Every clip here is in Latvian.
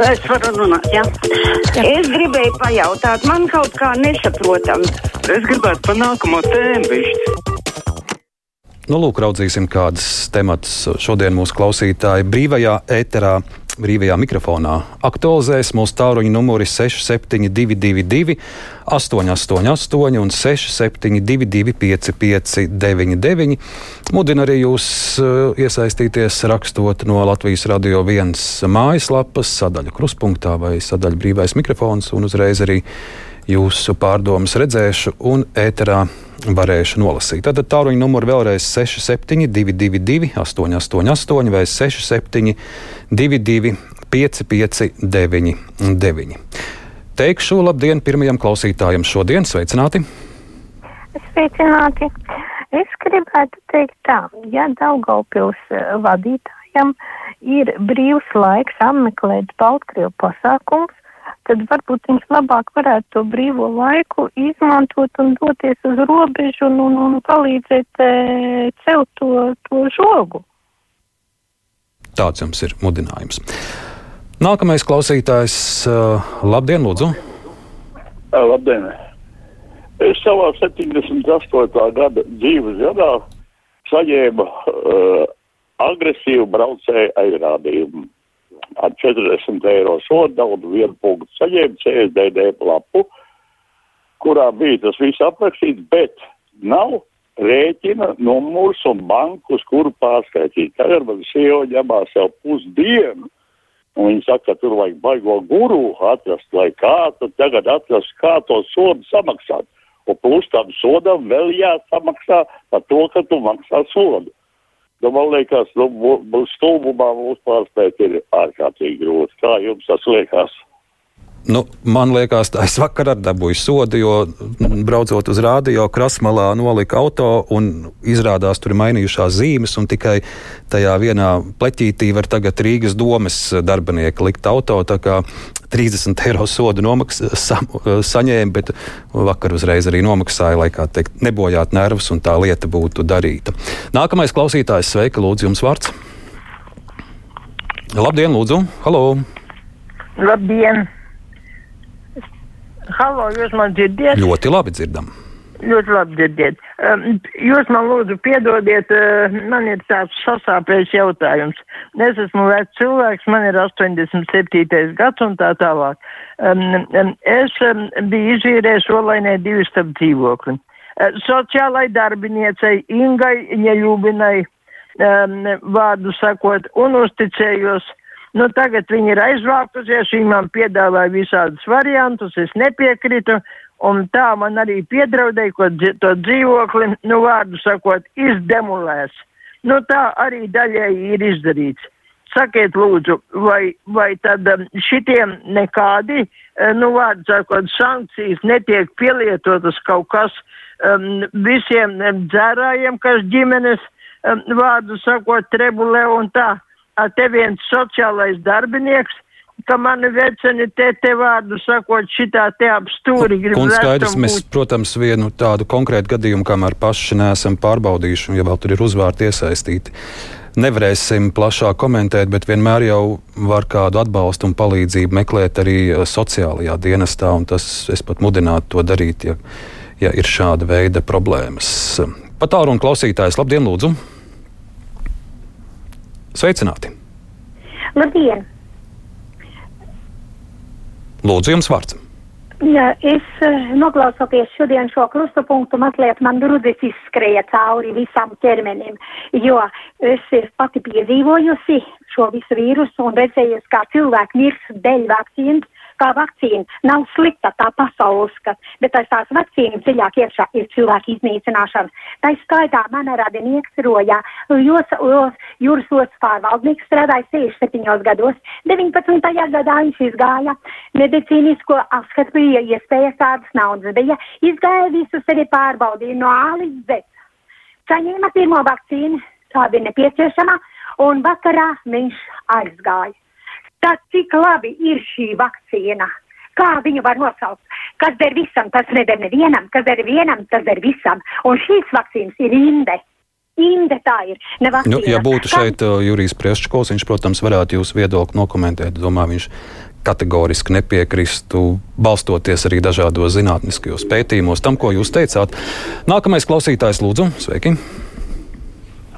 Es varu runāt, jā. jā. Es gribēju pajautāt, man kaut kā nesaprotam. Es gribētu pa nākamo tēmu bišķi. Nu, lūk, raudzīsim, kādas tematas šodien mūsu klausītāji brīvajā ēterā brīvajā mikrofonā. Aktualizēs mūsu tāluņa numuri 6722, 888 un 672, 559, Mudina arī jūs eh, iesaistīties rakstot no Latvijas radio viens mājaslapas sadaļa kruspunktā vai sadaļa brīvais mikrofons un uzreiz arī jūsu pārdomas redzēšu un ēterā varēšu nolasīt. Tad tāluņa numuru vēlreiz 6722, 888 vai 672, 559, Teikšu labdien pirmajam klausītājam šodien. Sveicināti! Sveicināti! Es gribētu teikt tā, ja Daugaupils eh, vadītājam ir brīvs laiks apmeklēt Baltkrievu pasākums, tad varbūt viņš labāk varētu to brīvo laiku izmantot un doties uz robežu un, un, un palīdzēt e, celt to, to žogu. Tāds jums ir mudinājums. Nākamais klausītājs, labdien, lūdzu! Labdien! Es savā 78. gada dzīves gadā saņēmu uh, agresīvu braucēju aizrādījumu ar 40 eiro sodu naudu vienu punktu saņēma CSDD lapu, kurā bija tas viss aprakstīts, bet nav rēķina numurs un banku, uz kuru pārskaitīt. Tagad man sieva ņemās jau pusdienu, un viņi saka, ka tur vajag baigo guru atrast, lai kā, tad tagad atrast, kā to sodu samaksāt. Un plus tam sodam vēl jāsamaksā par to, ka tu maksā sodu. Nu, man liekas, nu, stulbumā mūsu pārspēt ir ārkārtīgi grūti. Kā jums tas liekas? Nu, man liekas, tā es vakar dabūju sodu, jo braucot uz rādio, krasmalā nolika auto un izrādās tur ir mainījušās zīmes. Tikai tajā vienā pleķītī var tagad Rīgas domes darbinieki likt auto. 30 eiro sodu nomaks, sa, saņēma, bet vakar uzreiz arī nomaksāja, lai kā teikt, nebojātu nervus un tā lieta būtu darīta. Nākamais klausītājs, sveika, lūdzu, jums vārds. Labdien, lūdzu! Halo! Labdien! Halo, jūs man dzirdat? Ļoti labi dzirdam! Ļoti labi dzirdiet. Um, jūs man lūdzu piedodiet, uh, man ir tāds sasāpējis jautājums. Es esmu vecs cilvēks, man ir 87. gads un tā tālāk. Es biju izvīrējis olainē divu stab dzīvokli. Uh, sociālai darbiniecei Ingai Ņeļūbinai vārdu sakot un uzticējos. Nu, tagad viņi ir aizvākusies, viņi man piedāvāja visādus variantus, es nepiekrītu, un tā man arī piedraudēja, ko to dzīvokli, nu, vārdu sakot, izdemolēs. Nu, tā arī daļēji ir izdarīts. Sakiet, lūdzu, vai, vai tad um, šitiem nekādi, uh, nu, vārdu sakot, sankcijas netiek pielietotas kaut kas um, visiem um, dzērājiem, kas ģimenes, um, vārdu sakot, trebulē un tā. Te viens sociālais darbinieks ka mani veceni te, te vārdu sakot, šitā te ap stūri grib. Un skaidrs, mēs, protams, vienu tādu konkrētu gadījumu, kamēr paši neesam pārbaudījuši, un ja vēl tur ir uzvārti iesaistīti. Nevarēsim plašāk komentēt, bet vienmēr jau var kādu atbalstu un palīdzību meklēt arī eh, sociālajā dienestā, un tas es pat mudinātu to darīt, ja, ja ir šāda veida problēmas. Patāru un klausītājs, labdien, lūdzu! Sveicināti! Labdien! Lūdzu, jums vārds. Jā, es uh, noklausoties šodien šo klusu punktu, mazliet man grūdis izskrēja cauri visam ķermenim, jo es pati piedzīvojusi šo visu vīrusu un redzējusi, kā cilvēki mirs dēļ vakcīnas, kā vakcīna nav slikta, tā pasaules skat, bet aiz tās vakcīnas dziļāk iekšā ir cilvēku iznīcināšana. Tā skaitā mana radinieks rojā, jos, jos, jūras ostas pārvaldnieks strādāja 67 gados, 19. gadā viņš izgāja medicīnisko apskatu, bija iespējas tādas naudas, bija izgāja visu sevi pārbaudīja no A līdz Z. Saņēma pirmo vakcīnu, tā bija nepieciešama, un vakarā viņš aizgāja. Tad cik labi ir šī vakcīna? Kā viņu var nosaukt? Kas der visam, tas neder nevienam, kas der vienam, tas der visam. Un šīs vakcīnas ir inde. Inde tā ir. Nu, ja būtu šeit uh, Jurijs Prieščkovs, viņš, protams, varētu jūsu viedokli nokomentēt. Domāju, viņš kategoriski nepiekristu, balstoties arī dažādos zinātniskajos pētījumos tam, ko jūs teicāt. Nākamais klausītājs, lūdzu, sveiki!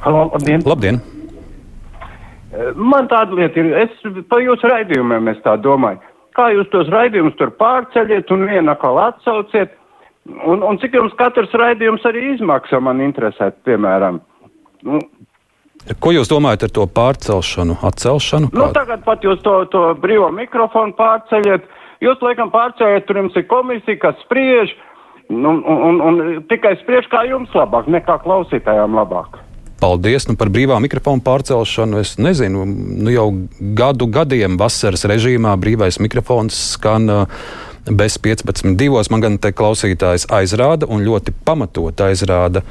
Halo, labdien! labdien. Man tāda lieta ir, es pa jūsu raidījumiem es tā domāju. Kā jūs tos raidījumus tur pārceļiet un vienu atkal atsauciet? Un, un cik jums katrs raidījums arī izmaksā, man interesē, piemēram. Nu, Ko jūs domājat ar to pārcelšanu, atcelšanu? Nu, tagad pat jūs to, to brīvo mikrofonu pārceļat. Jūs, laikam, pārceļat, tur jums ir komisija, kas spriež, nu, un, un, un tikai spriež kā jums labāk, nekā klausītājām labāk. Paldies nu, par brīvā mikrofona pārcelšanu. Es nezinu, nu, jau gadu gadiem vasaras režīmā brīvais mikrofons skan. Uh, bez 15.2. Man gan te klausītājs aizrāda un ļoti pamatot aizrāda.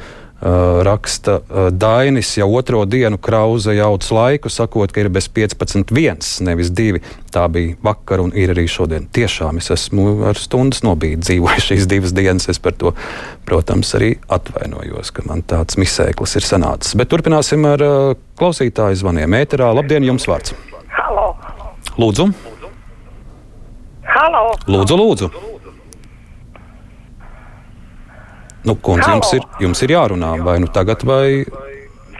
Uh, raksta uh, Dainis jau otro dienu krauza jauts laiku, sakot, ka ir bez 15.1, nevis 2. Tā bija vakar un ir arī šodien. Tiešām es esmu ar stundas nobīdi dzīvojis šīs divas dienas. Es par to, protams, arī atvainojos, ka man tāds misēklis ir sanācis. Bet turpināsim ar uh, klausītāju zvaniem. Ēterā, labdien, jums vārds! Halo! Lūdzu! Halo! Lūdzu, lūdzu! Nu, kundze, jums ir, jums ir jārunā vai nu tagad, vai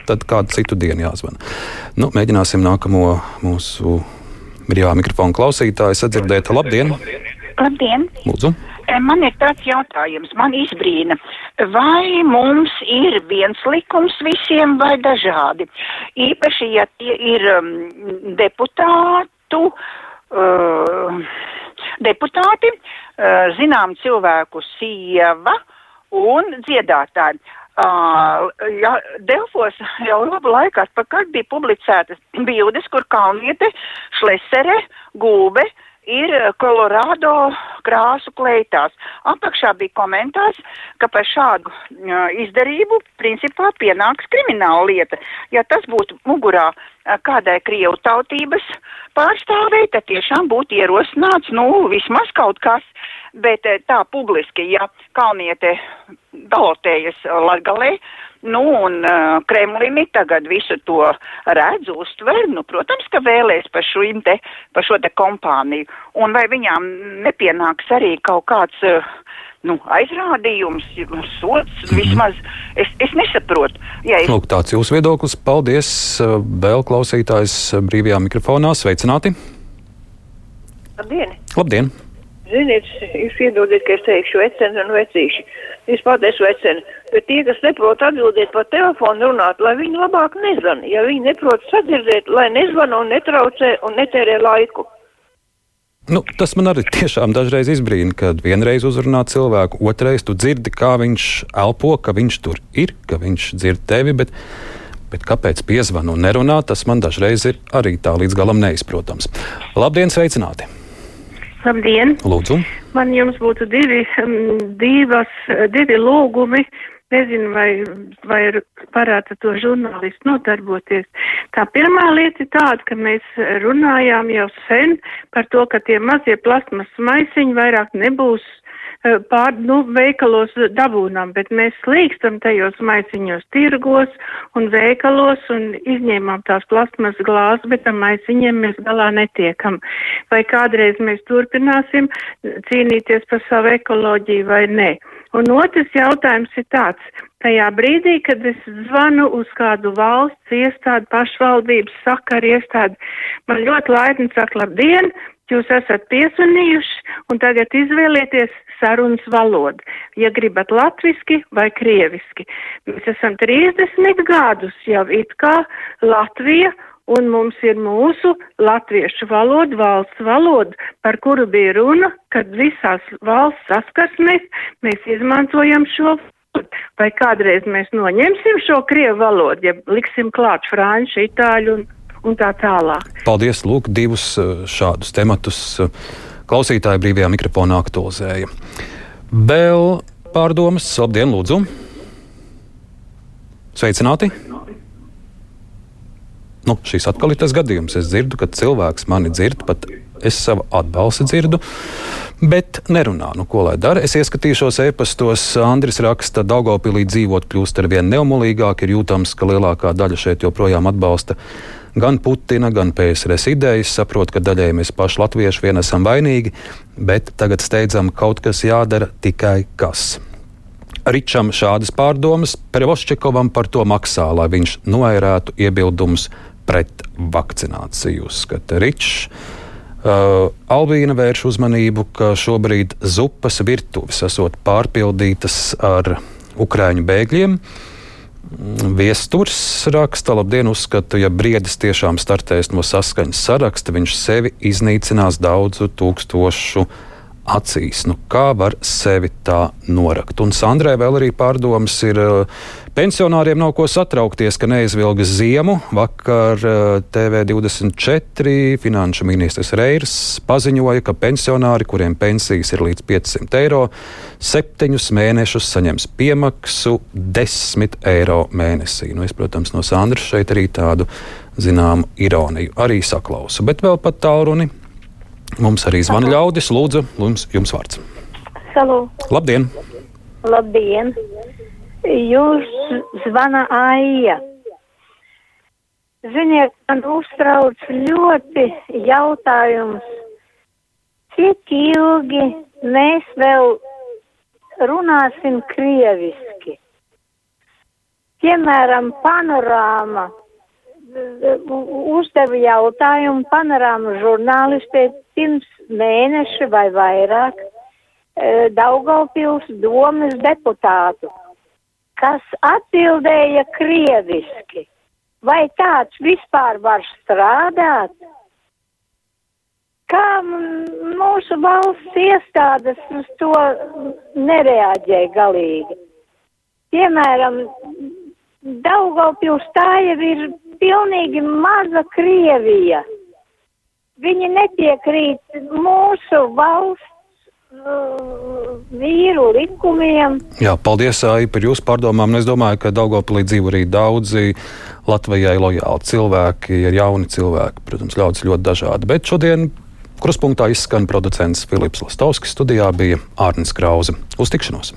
tad kādu citu dienu jāzvana. Nu, mēģināsim nākamo mūsu brīvā mikrofona klausītāju sadzirdēt. Labdien! Labdien! Lūdzu! Man ir tāds jautājums, man izbrīna, vai mums ir viens likums visiem vai dažādi? Īpaši, ja tie ir um, deputātu, uh, deputāti, uh, zinām cilvēku sieva, uh, un dziedātāji. Uh, ja, Delfos jau labu laiku atpakaļ bija publicētas bildes, kur Kalniete, Šlesere, Gulbe ir Kolorādo krāsu kleitās. Apakšā bija komentārs, ka par šādu uh, izdarību principā pienāks krimināla lieta. Ja tas būtu mugurā uh, kādai Krievu tautības pārstāvei, tad tiešām būtu ierosināts, nu, vismaz kaut kas. Bet uh, tā publiski, ja Kalniete galotējas Latgalē, Nu, un uh, Kremlini tagad visu to redz, uztver, nu, protams, ka vēlēs par, te, par šo te kompāniju. Un vai viņām nepienāks arī kaut kāds, uh, nu, aizrādījums, sots mm. vismaz, es, es nesaprotu. Ja es... Lūk, tāds jūsu viedoklis. Paldies, vēl klausītājs brīvajā mikrofonā. Sveicināti! Labdien! Labdien! Ziniet, jūs iedodiet, ka es teikšu veceni un vecīši. Es pateicu veceni, bet tie, kas neprot atbildēt pa telefonu runāt, lai viņi labāk nezvan. Ja viņi neprot sadzirdēt, lai nezvana un netraucē un netērē laiku. Nu, tas man arī tiešām dažreiz izbrīna, kad vienreiz uzrunā cilvēku, otrreiz tu dzirdi, kā viņš elpo, ka viņš tur ir, ka viņš dzird tevi, bet, bet kāpēc piezvan un nerunā, tas man dažreiz ir arī tā līdz galam neizprotams. Labdien, sveicināti! Labdien! Lūdzu! Man jums būtu divi, divas, divi lūgumi. Nezinu, vai, vai varētu to žurnālistu nodarboties. Tā pirmā lieta ir tāda, ka mēs runājām jau sen par to, ka tie mazie plasmas maisiņi vairāk nebūs Eh, pār, nu, veikalos dabūnām, bet mēs slīkstam tajos maisiņos tirgos un veikalos un izņēmām tās plasmas glāzes, bet ar maisiņiem mēs galā netiekam. Vai kādreiz mēs turpināsim cīnīties par savu ekoloģiju vai nē? Un otrs jautājums ir tāds. Tajā brīdī, kad es zvanu uz kādu valsts iestādi, pašvaldības sakaru iestādi, man ļoti laipni saka, labdien, jūs esat piezvanījuši un tagad izvēlieties sarunas valodu, ja gribat latviski vai krieviski. Mēs esam 30 gadus jau it kā Latvija un mums ir mūsu latviešu valoda, valsts valoda, par kuru bija runa, kad visās valsts saskarsmēs mēs izmantojam šo valodu. Vai kādreiz mēs noņemsim šo krievu valodu, ja liksim klāt franču, itāļu un, un tā tālāk. Paldies, lūk, divus eh, šādus tematus eh, klausītāji brīvajā mikrofonā aktualizēja. Vēl pārdomas, labdien, lūdzu! Sveicināti! Nu, šis atkal ir tas gadījums. Es dzirdu, ka cilvēks mani dzird, pat es savu atbalstu dzirdu, Bet nerunā, nu ko lai dara. Es ieskatīšos e-pastos. Andris raksta, ka Daugopilī dzīvot kļūst ar vien neumolīgāk, ir jūtams, ka lielākā daļa šeit joprojām atbalsta gan Putina, gan PSRS idejas. Saprotu, ka daļai mēs paši latvieši vien esam vainīgi, bet tagad steidzam kaut kas jādara tikai kas. Ričam šādas pārdomas, Prevoščikovam par to maksā, lai viņš noērētu iebildumus pret vakcināciju. Uzskata Ričs. Uh, Albīna vērš uzmanību, ka šobrīd zupas virtuves esot pārpildītas ar ukrāņu bēgļiem. Uh, Viesturs raksta, labdien, uzskatu, ja briedis tiešām startēs no saskaņas saraksta, viņš sevi iznīcinās daudzu tūkstošu acīs. Nu, kā var sevi tā norakt? Un Sandrē vēl arī pārdomas ir. Pensionāriem nav ko satraukties, ka neizvilga ziemu. Vakar TV24 finanšu ministrs Reirs paziņoja, ka pensionāri, kuriem pensijas ir līdz 500 eiro, septiņus mēnešus saņems piemaksu 10 eiro mēnesī. Nu, es, protams, no Sandras šeit arī tādu zināmu ironiju arī saklausu. Bet vēl pat tālruni Mums arī zvana ļaudis. Lūdzu, jums, jums vārds. Halo. Labdien! Labdien! Jūs zvana Aija. Ziniet, man uztrauc ļoti jautājums, cik ilgi mēs vēl runāsim krieviski. Piemēram, panorāma uzdeva jautājumu panorāmu žurnālistē pirms mēneša vai vairāk e, Daugaupils domas deputātu, kas atbildēja krieviski. Vai tāds vispār var strādāt? Kā mūsu valsts iestādes uz to nereaģēja galīgi? Piemēram, Daugaupils tā jau ir pilnīgi maza Krievija. Viņi nepiekrīt mūsu valsts uh, vīru likumiem. Jā, paldies Ai, par jūsu pārdomām. Es domāju, ka Daugopilī dzīvo arī daudzi Latvijai lojāli cilvēki, ir jauni cilvēki, protams, ļaudis ļoti dažādi. Bet šodien kruspunktā izskan producents Filips Lastovskis, studijā bija Ārnis Krause. Uz tikšanos!